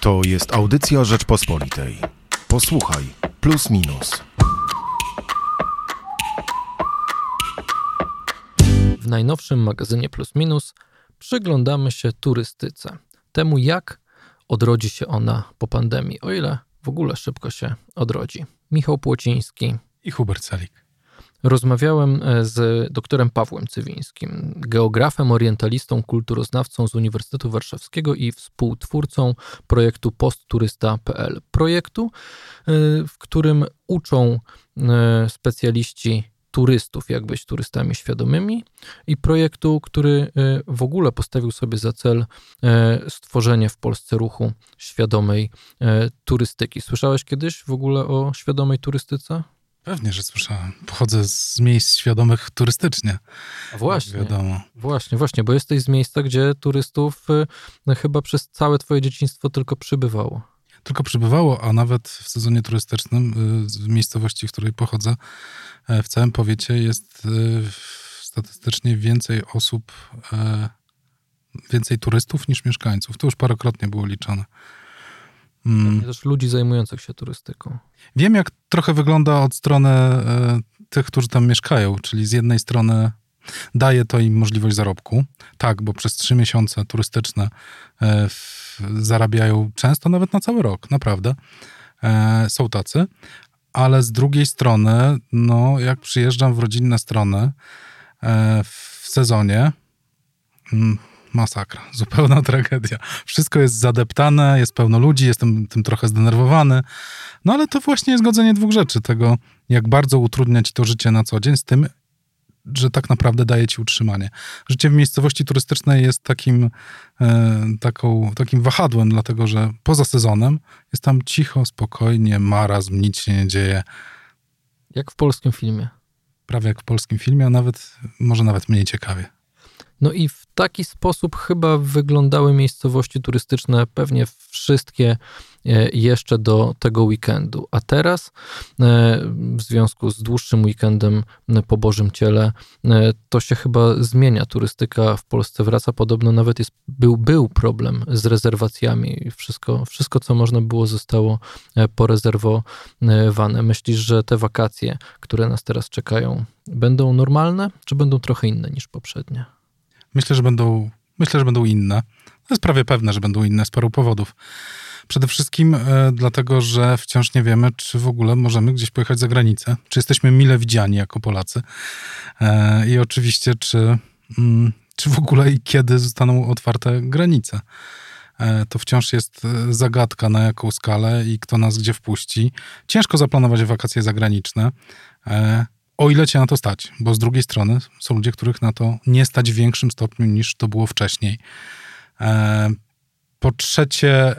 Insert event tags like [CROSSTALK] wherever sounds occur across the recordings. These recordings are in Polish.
To jest audycja Rzeczpospolitej. Posłuchaj, plus minus. W najnowszym magazynie Plus Minus przyglądamy się turystyce. Temu, jak odrodzi się ona po pandemii, o ile w ogóle szybko się odrodzi. Michał Płociński i Hubert Salik. Rozmawiałem e, z doktorem Pawłem Cywińskim, geografem, orientalistą, kulturoznawcą z Uniwersytetu Warszawskiego i współtwórcą projektu postturysta.pl. Projektu, e, w którym uczą e, specjaliści turystów, jak być turystami świadomymi, i projektu, który w ogóle postawił sobie za cel stworzenie w Polsce ruchu świadomej turystyki. Słyszałeś kiedyś w ogóle o świadomej turystyce? Pewnie, że słyszałem. Pochodzę z miejsc świadomych turystycznie. A właśnie. Wiadomo. Właśnie, właśnie, bo jesteś z miejsca, gdzie turystów no, chyba przez całe twoje dzieciństwo tylko przybywało. Tylko przybywało, a nawet w sezonie turystycznym y, w miejscowości, w której pochodzę, e, w całym powiecie jest statystycznie więcej osób, więcej turystów niż mieszkańców. To już parokrotnie było liczone. Mm. Też ludzi zajmujących się turystyką. Wiem, jak trochę wygląda od strony e, tych, którzy tam mieszkają, czyli z jednej strony daje to im możliwość zarobku. Tak, bo przez trzy miesiące turystyczne e, zarabiają często nawet na cały rok, naprawdę. E, są tacy. Ale z drugiej strony, no, jak przyjeżdżam w rodzinne strony w sezonie, mm, masakra, [LAUGHS] zupełna tragedia. Wszystko jest zadeptane, jest pełno ludzi, jestem tym trochę zdenerwowany. No ale to właśnie jest godzenie dwóch rzeczy. Tego, jak bardzo utrudnia ci to życie na co dzień, z tym, że tak naprawdę daje ci utrzymanie. Życie w miejscowości turystycznej jest takim, e, taką, takim wahadłem, dlatego że poza sezonem jest tam cicho, spokojnie, marazm, nic się nie dzieje. Jak w polskim filmie. Prawie jak w polskim filmie, a nawet, może nawet mniej ciekawie. No i w taki sposób chyba wyglądały miejscowości turystyczne, pewnie wszystkie e, jeszcze do tego weekendu. A teraz, e, w związku z dłuższym weekendem po Bożym Ciele, e, to się chyba zmienia. Turystyka w Polsce wraca. Podobno nawet jest, był, był problem z rezerwacjami. Wszystko, wszystko, co można było, zostało porezerwowane. Myślisz, że te wakacje, które nas teraz czekają, będą normalne, czy będą trochę inne niż poprzednie? Myślę, że będą, myślę, że będą inne. To jest prawie pewne, że będą inne z paru powodów. Przede wszystkim e, dlatego, że wciąż nie wiemy, czy w ogóle możemy gdzieś pojechać za granicę, czy jesteśmy mile widziani jako Polacy e, i oczywiście, czy, mm, czy w ogóle i kiedy zostaną otwarte granice. E, to wciąż jest zagadka, na jaką skalę i kto nas gdzie wpuści. Ciężko zaplanować wakacje zagraniczne. O ile cię na to stać, bo z drugiej strony są ludzie, których na to nie stać w większym stopniu niż to było wcześniej. E, po trzecie,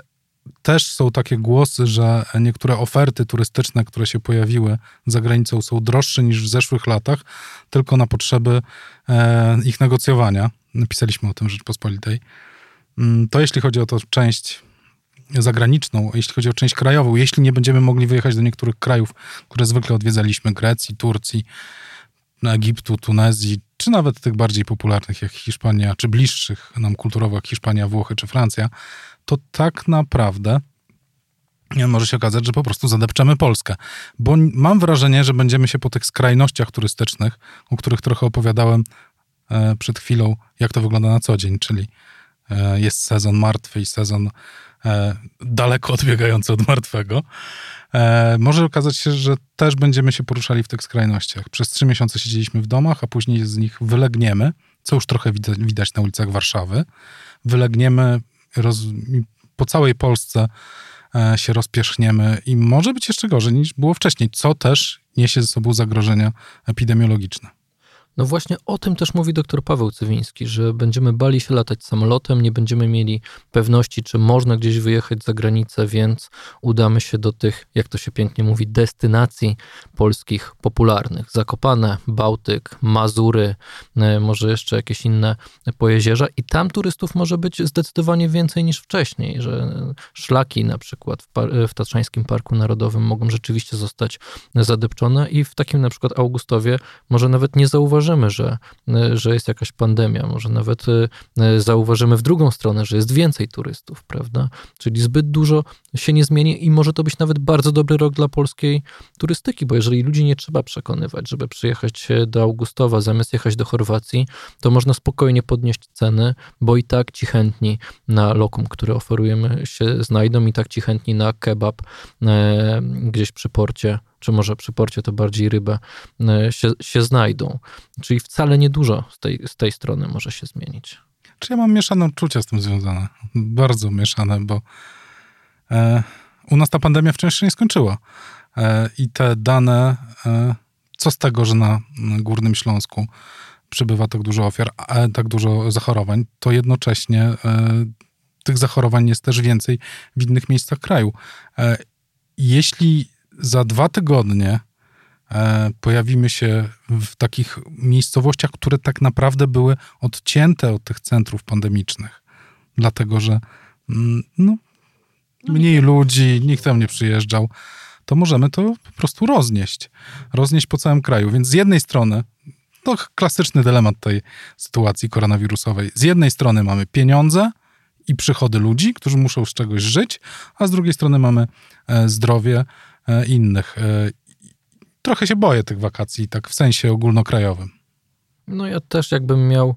też są takie głosy, że niektóre oferty turystyczne, które się pojawiły za granicą, są droższe niż w zeszłych latach, tylko na potrzeby e, ich negocjowania. Napisaliśmy o tym w Rzeczpospolitej. Mm, to jeśli chodzi o tą część zagraniczną, jeśli chodzi o część krajową, jeśli nie będziemy mogli wyjechać do niektórych krajów, które zwykle odwiedzaliśmy, Grecji, Turcji, Egiptu, Tunezji, czy nawet tych bardziej popularnych jak Hiszpania, czy bliższych nam kulturowo jak Hiszpania, Włochy czy Francja, to tak naprawdę może się okazać, że po prostu zadepczemy Polskę. Bo mam wrażenie, że będziemy się po tych skrajnościach turystycznych, o których trochę opowiadałem e, przed chwilą, jak to wygląda na co dzień, czyli jest sezon martwy i sezon E, daleko odbiegający od martwego, e, może okazać się, że też będziemy się poruszali w tych skrajnościach. Przez trzy miesiące siedzieliśmy w domach, a później z nich wylegniemy, co już trochę widać na ulicach Warszawy. Wylegniemy roz, po całej Polsce e, się rozpierzchniemy i może być jeszcze gorzej niż było wcześniej, co też niesie ze sobą zagrożenia epidemiologiczne. No właśnie o tym też mówi dr Paweł Cywiński, że będziemy bali się latać samolotem, nie będziemy mieli pewności, czy można gdzieś wyjechać za granicę, więc udamy się do tych, jak to się pięknie mówi, destynacji polskich popularnych. Zakopane, Bałtyk, Mazury, e, może jeszcze jakieś inne pojezierza i tam turystów może być zdecydowanie więcej niż wcześniej, że szlaki na przykład w, w Tatrzańskim Parku Narodowym mogą rzeczywiście zostać zadepczone i w takim na przykład Augustowie może nawet nie zauważyć zauważymy, że, że jest jakaś pandemia, może nawet zauważymy w drugą stronę, że jest więcej turystów, prawda? Czyli zbyt dużo się nie zmieni i może to być nawet bardzo dobry rok dla polskiej turystyki, bo jeżeli ludzi nie trzeba przekonywać, żeby przyjechać do Augustowa zamiast jechać do Chorwacji, to można spokojnie podnieść ceny, bo i tak ci chętni na lokum, które oferujemy się znajdą i tak ci chętni na kebab e, gdzieś przy porcie, czy może przy porcie to bardziej rybę, e, się, się znajdą. Czyli wcale niedużo z tej, z tej strony może się zmienić. Czy ja mam mieszane uczucia z tym związane? Bardzo mieszane, bo e, u nas ta pandemia wciąż się nie skończyła. E, I te dane, e, co z tego, że na Górnym Śląsku przybywa tak dużo ofiar, tak dużo zachorowań, to jednocześnie e, tych zachorowań jest też więcej w innych miejscach kraju. Jeśli za dwa tygodnie pojawimy się w takich miejscowościach, które tak naprawdę były odcięte od tych centrów pandemicznych, dlatego że mm, no, mniej ludzi, nikt tam nie przyjeżdżał, to możemy to po prostu roznieść. Roznieść po całym kraju. Więc z jednej strony, to klasyczny dylemat tej sytuacji koronawirusowej. Z jednej strony mamy pieniądze i przychody ludzi, którzy muszą z czegoś żyć, a z drugiej strony mamy e, zdrowie e, innych. E, trochę się boję tych wakacji, tak w sensie ogólnokrajowym. No ja też jakbym miał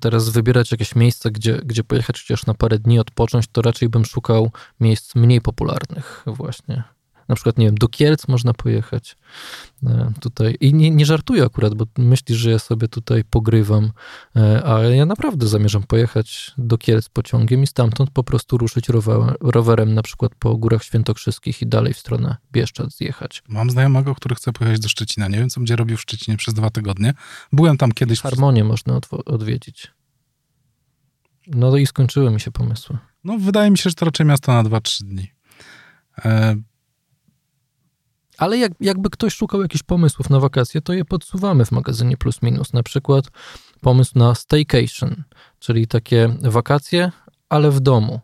teraz wybierać jakieś miejsce, gdzie, gdzie pojechać chociaż na parę dni odpocząć, to raczej bym szukał miejsc mniej popularnych właśnie na przykład, nie wiem, do Kielc można pojechać e, tutaj. I nie, nie żartuję akurat, bo myślisz, że ja sobie tutaj pogrywam, e, ale ja naprawdę zamierzam pojechać do Kielc pociągiem i stamtąd po prostu ruszyć rowerem, rowerem na przykład po Górach Świętokrzyskich i dalej w stronę Bieszczad zjechać. Mam znajomego, który chce pojechać do Szczecina. Nie wiem, co będzie robił w Szczecinie przez dwa tygodnie. Byłem tam kiedyś. Harmonię można odwiedzić. No i skończyły mi się pomysły. No, wydaje mi się, że to raczej miasto na 2-3 dni. E, ale jak, jakby ktoś szukał jakichś pomysłów na wakacje, to je podsuwamy w magazynie Plus Minus. Na przykład pomysł na staycation, czyli takie wakacje, ale w domu,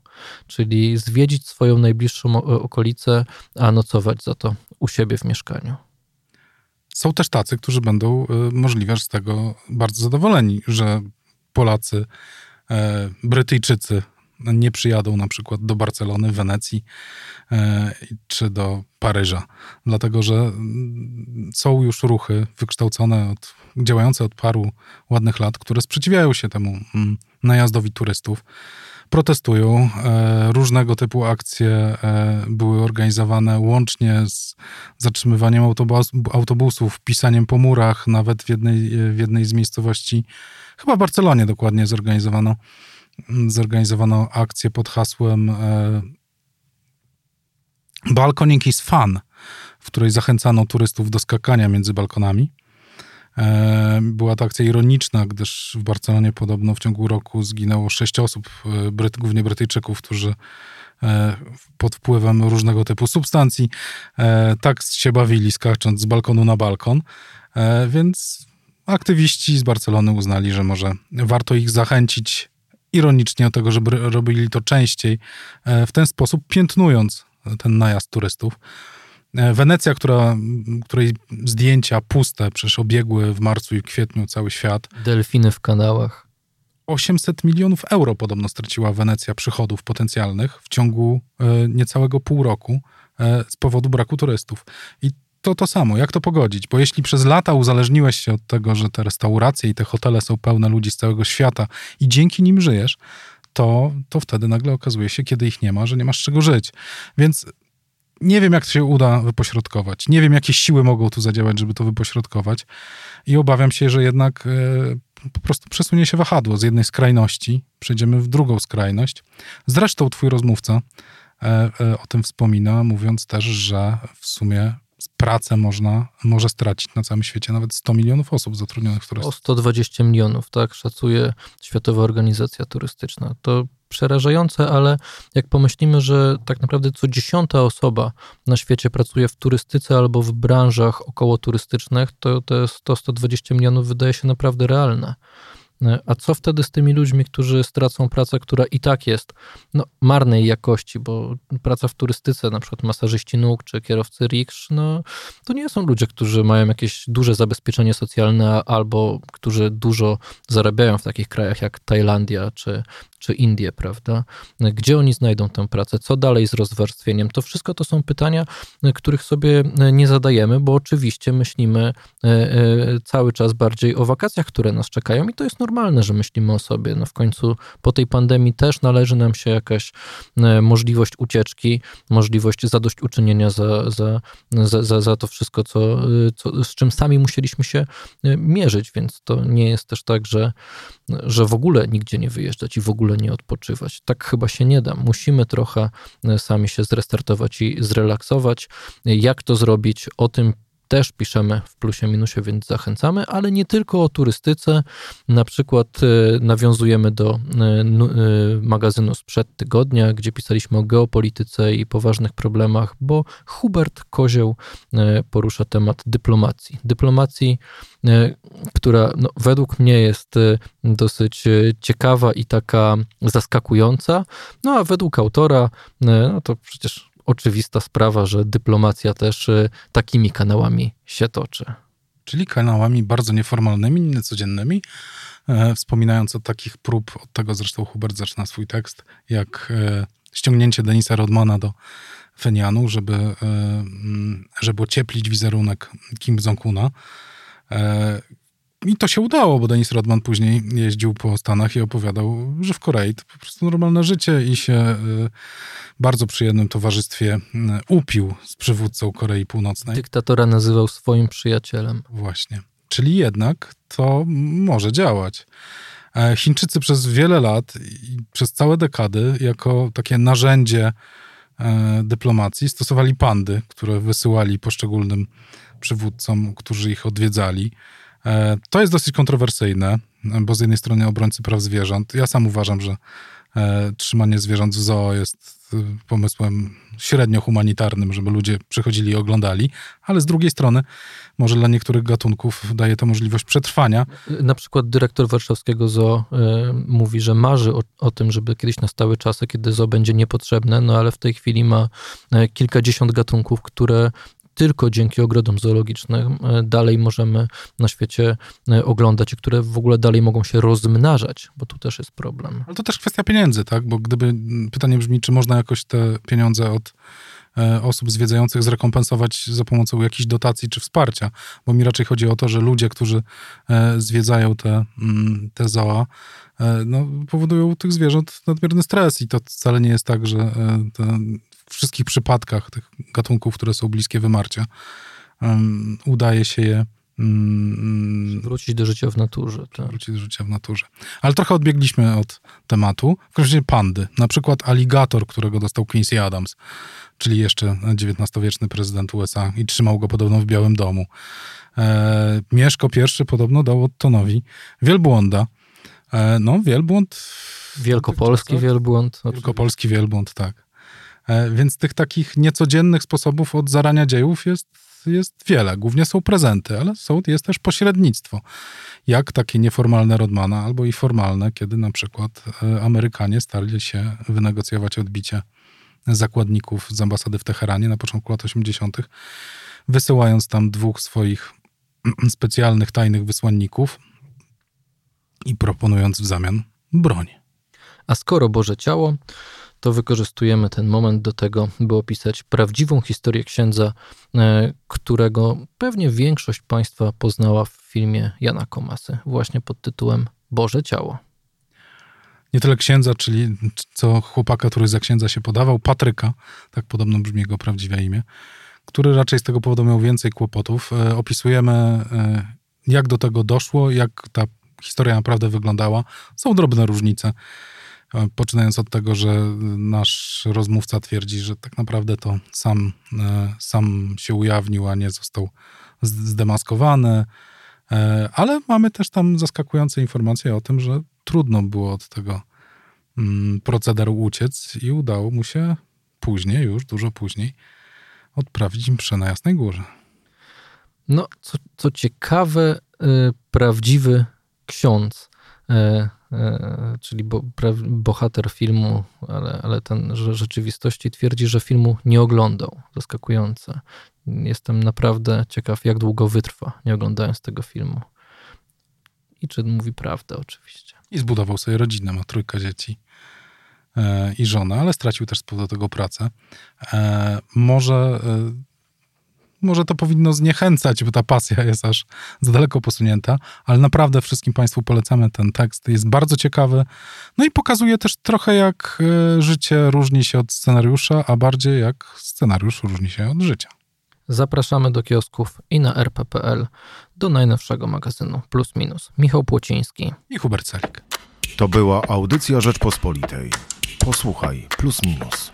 czyli zwiedzić swoją najbliższą okolicę, a nocować za to u siebie w mieszkaniu. Są też tacy, którzy będą y, możliwe z tego bardzo zadowoleni, że Polacy, e, Brytyjczycy nie przyjadą na przykład do Barcelony, Wenecji e, czy do Paryża, dlatego że mm, są już ruchy wykształcone, od, działające od paru ładnych lat, które sprzeciwiają się temu mm, najazdowi turystów. Protestują. E, różnego typu akcje e, były organizowane łącznie z zatrzymywaniem autobus, autobusów, pisaniem po murach, nawet w jednej, w jednej z miejscowości, chyba w Barcelonie dokładnie zorganizowano zorganizowano akcję pod hasłem e, Balkoning is fun, w której zachęcano turystów do skakania między balkonami. E, była to akcja ironiczna, gdyż w Barcelonie podobno w ciągu roku zginęło sześć osób, e, Bryt, głównie Brytyjczyków, którzy pod wpływem różnego typu substancji tak się bawili, skacząc z balkonu na balkon. Więc aktywiści z Barcelony uznali, że może warto ich zachęcić ironicznie o tego, żeby robili to częściej, e, w ten sposób piętnując ten najazd turystów. E, Wenecja, która, której zdjęcia puste przecież obiegły w marcu i kwietniu cały świat. Delfiny w kanałach. 800 milionów euro podobno straciła Wenecja przychodów potencjalnych w ciągu e, niecałego pół roku z powodu braku turystów. I to to samo. Jak to pogodzić? Bo jeśli przez lata uzależniłeś się od tego, że te restauracje i te hotele są pełne ludzi z całego świata i dzięki nim żyjesz, to, to wtedy nagle okazuje się, kiedy ich nie ma, że nie masz czego żyć. Więc nie wiem, jak to się uda wypośrodkować. Nie wiem, jakie siły mogą tu zadziałać, żeby to wypośrodkować. I obawiam się, że jednak e, po prostu przesunie się wahadło z jednej skrajności, przejdziemy w drugą skrajność. Zresztą twój rozmówca e, e, o tym wspomina, mówiąc też, że w sumie pracę można, może stracić na całym świecie nawet 100 milionów osób zatrudnionych w turystyce. O 120 milionów, tak, szacuje Światowa Organizacja Turystyczna. To przerażające, ale jak pomyślimy, że tak naprawdę co dziesiąta osoba na świecie pracuje w turystyce albo w branżach około turystycznych, to to 100-120 milionów wydaje się naprawdę realne. A co wtedy z tymi ludźmi, którzy stracą pracę, która i tak jest no, marnej jakości, bo praca w turystyce, na przykład masażyści nóg czy kierowcy riksz, no, to nie są ludzie, którzy mają jakieś duże zabezpieczenie socjalne albo którzy dużo zarabiają w takich krajach jak Tajlandia czy, czy Indie, prawda? Gdzie oni znajdą tę pracę? Co dalej z rozwarstwieniem? To wszystko to są pytania, których sobie nie zadajemy, bo oczywiście myślimy e, e, cały czas bardziej o wakacjach, które nas czekają i to jest normalne, że myślimy o sobie. No w końcu po tej pandemii też należy nam się jakaś e, możliwość ucieczki, możliwość zadośćuczynienia za, za, za, za, za to wszystko, co, co, z czym sami musieliśmy się mierzyć, więc to nie jest też tak, że, że w ogóle nigdzie nie wyjeżdżać i w ogóle nie odpoczywać. Tak chyba się nie da. Musimy trochę sami się zrestartować i zrelaksować. Jak to zrobić? O tym też piszemy w plusie minusie, więc zachęcamy, ale nie tylko o turystyce. Na przykład e, nawiązujemy do e, e, magazynu sprzed tygodnia, gdzie pisaliśmy o geopolityce i poważnych problemach, bo Hubert Kozioł porusza temat dyplomacji. Dyplomacji, która no, według mnie jest dosyć ciekawa i taka zaskakująca, no a według autora, no to przecież oczywista sprawa, że dyplomacja też y, takimi kanałami się toczy. Czyli kanałami bardzo nieformalnymi, niecodziennymi. E, wspominając o takich prób, od tego zresztą Hubert zaczyna swój tekst, jak e, ściągnięcie Denisa Rodmana do Fenianu, żeby, e, żeby ocieplić wizerunek Kim Jong-una. I to się udało, bo Denis Rodman później jeździł po Stanach i opowiadał, że w Korei to po prostu normalne życie i się w bardzo przyjemnym towarzystwie upił z przywódcą Korei Północnej. Dyktatora nazywał swoim przyjacielem. Właśnie. Czyli jednak to może działać. E, Chińczycy przez wiele lat i przez całe dekady jako takie narzędzie e, dyplomacji stosowali pandy, które wysyłali poszczególnym przywódcom, którzy ich odwiedzali. E, to jest dosyć kontrowersyjne, bo z jednej strony obrońcy praw zwierząt. Ja sam uważam, że e, trzymanie zwierząt w zoo jest e, pomysłem średnio humanitarnym, żeby ludzie przychodzili i oglądali, ale z drugiej strony może dla niektórych gatunków daje to możliwość przetrwania. Na przykład dyrektor warszawskiego zoo y, mówi, że marzy o, o, tym, żeby kiedyś nastały czasy, kiedy zoo będzie niepotrzebne, no ale w tej chwili ma kilkadziesiąt gatunków, które tylko dzięki ogrodom zoologicznym e, dalej możemy na świecie e, oglądać i które w ogóle dalej mogą się rozmnażać, bo tu też jest problem. Ale to też kwestia pieniędzy, tak? Bo gdyby pytanie brzmi, czy można jakoś te pieniądze od e, osób zwiedzających zrekompensować za pomocą jakichś dotacji czy wsparcia, bo mi raczej chodzi o to, że ludzie, którzy zwiedzają te, mm, te zoa, no, powodują u tych zwierząt nadmierny stres i to wcale nie jest tak, że te wszystkich przypadkach tych gatunków, które są bliskie wymarcia, um, udaje się je um, wrócić do życia w naturze. Tak. Wrócić do życia w naturze. Ale trochę odbiegliśmy od tematu. W każdym razie pandy. Na przykład aligator, którego dostał Quincy Adams, czyli jeszcze XIX-wieczny prezydent USA i trzymał go podobno w Białym Domu. E, Mieszko I podobno dał Ottonowi wielbłąda. E, no, wielbłąd... Wielkopolski wielbłąd. Wielkopolski wielbłąd, tak. E, więc tych takich niecodziennych sposobów od zarania dziejów jest, jest wiele. Głównie są prezenty, ale są, jest też pośrednictwo. Jak takie nieformalne Rodmana, albo i formalne, kiedy na przykład e, Amerykanie starali się wynegocjować odbicie zakładników z ambasady w Teheranie na początku lat 80., wysyłając tam dwóch swoich [CLEARS THROAT] specjalnych, tajnych wysłanników i proponując w zamian broń. A skoro Boże Ciało, to wykorzystujemy ten moment do tego, by opisać prawdziwą historię księdza, e, którego pewnie większość Państwa poznała w filmie Jana Komasy, właśnie pod tytułem Boże Ciało. Nie tyle księdza, czyli co chłopaka, który za księdza się podawał, Patryka, tak podobno brzmi jego prawdziwe imię, który raczej z tego powodu miał więcej kłopotów. E, opisujemy, e, jak do tego doszło, jak ta historia naprawdę wyglądała. Są drobne różnice. Poczynając od tego, że nasz rozmówca twierdzi, że tak naprawdę to sam, e, sam się ujawnił, a nie został zdemaskowany. E, ale mamy też tam zaskakujące informacje o tym, że trudno było od tego mm, procederu uciec i udało mu się później, już dużo później, odprawić mszę na Jasnej Górze. No, co, co ciekawe, y, prawdziwy ksiądz e, czyli bo, bohater filmu, ale, ale ten rzeczywistości twierdzi, że filmu nie oglądał. Zaskakujące. Jestem naprawdę ciekaw, jak długo wytrwa, nie oglądając tego filmu. I czy mówi prawdę, oczywiście. I zbudował sobie rodzinę, ma trójkę dzieci e, i żonę, ale stracił też z powodu tego pracę. E, może, e, może to powinno zniechęcać, bo ta pasja jest aż za daleko posunięta, ale naprawdę wszystkim Państwu polecamy ten tekst. Jest bardzo ciekawy. No i pokazuje też trochę, jak e, życie różni się od scenariusza, a bardziej jak scenariusz różni się od życia. Zapraszamy do kiosków i na rp.pl do najnowszego magazynu Plus Minus. Michał Płociński i Hubert Celik. To była audycja Rzeczpospolitej. Posłuchaj, plus minus.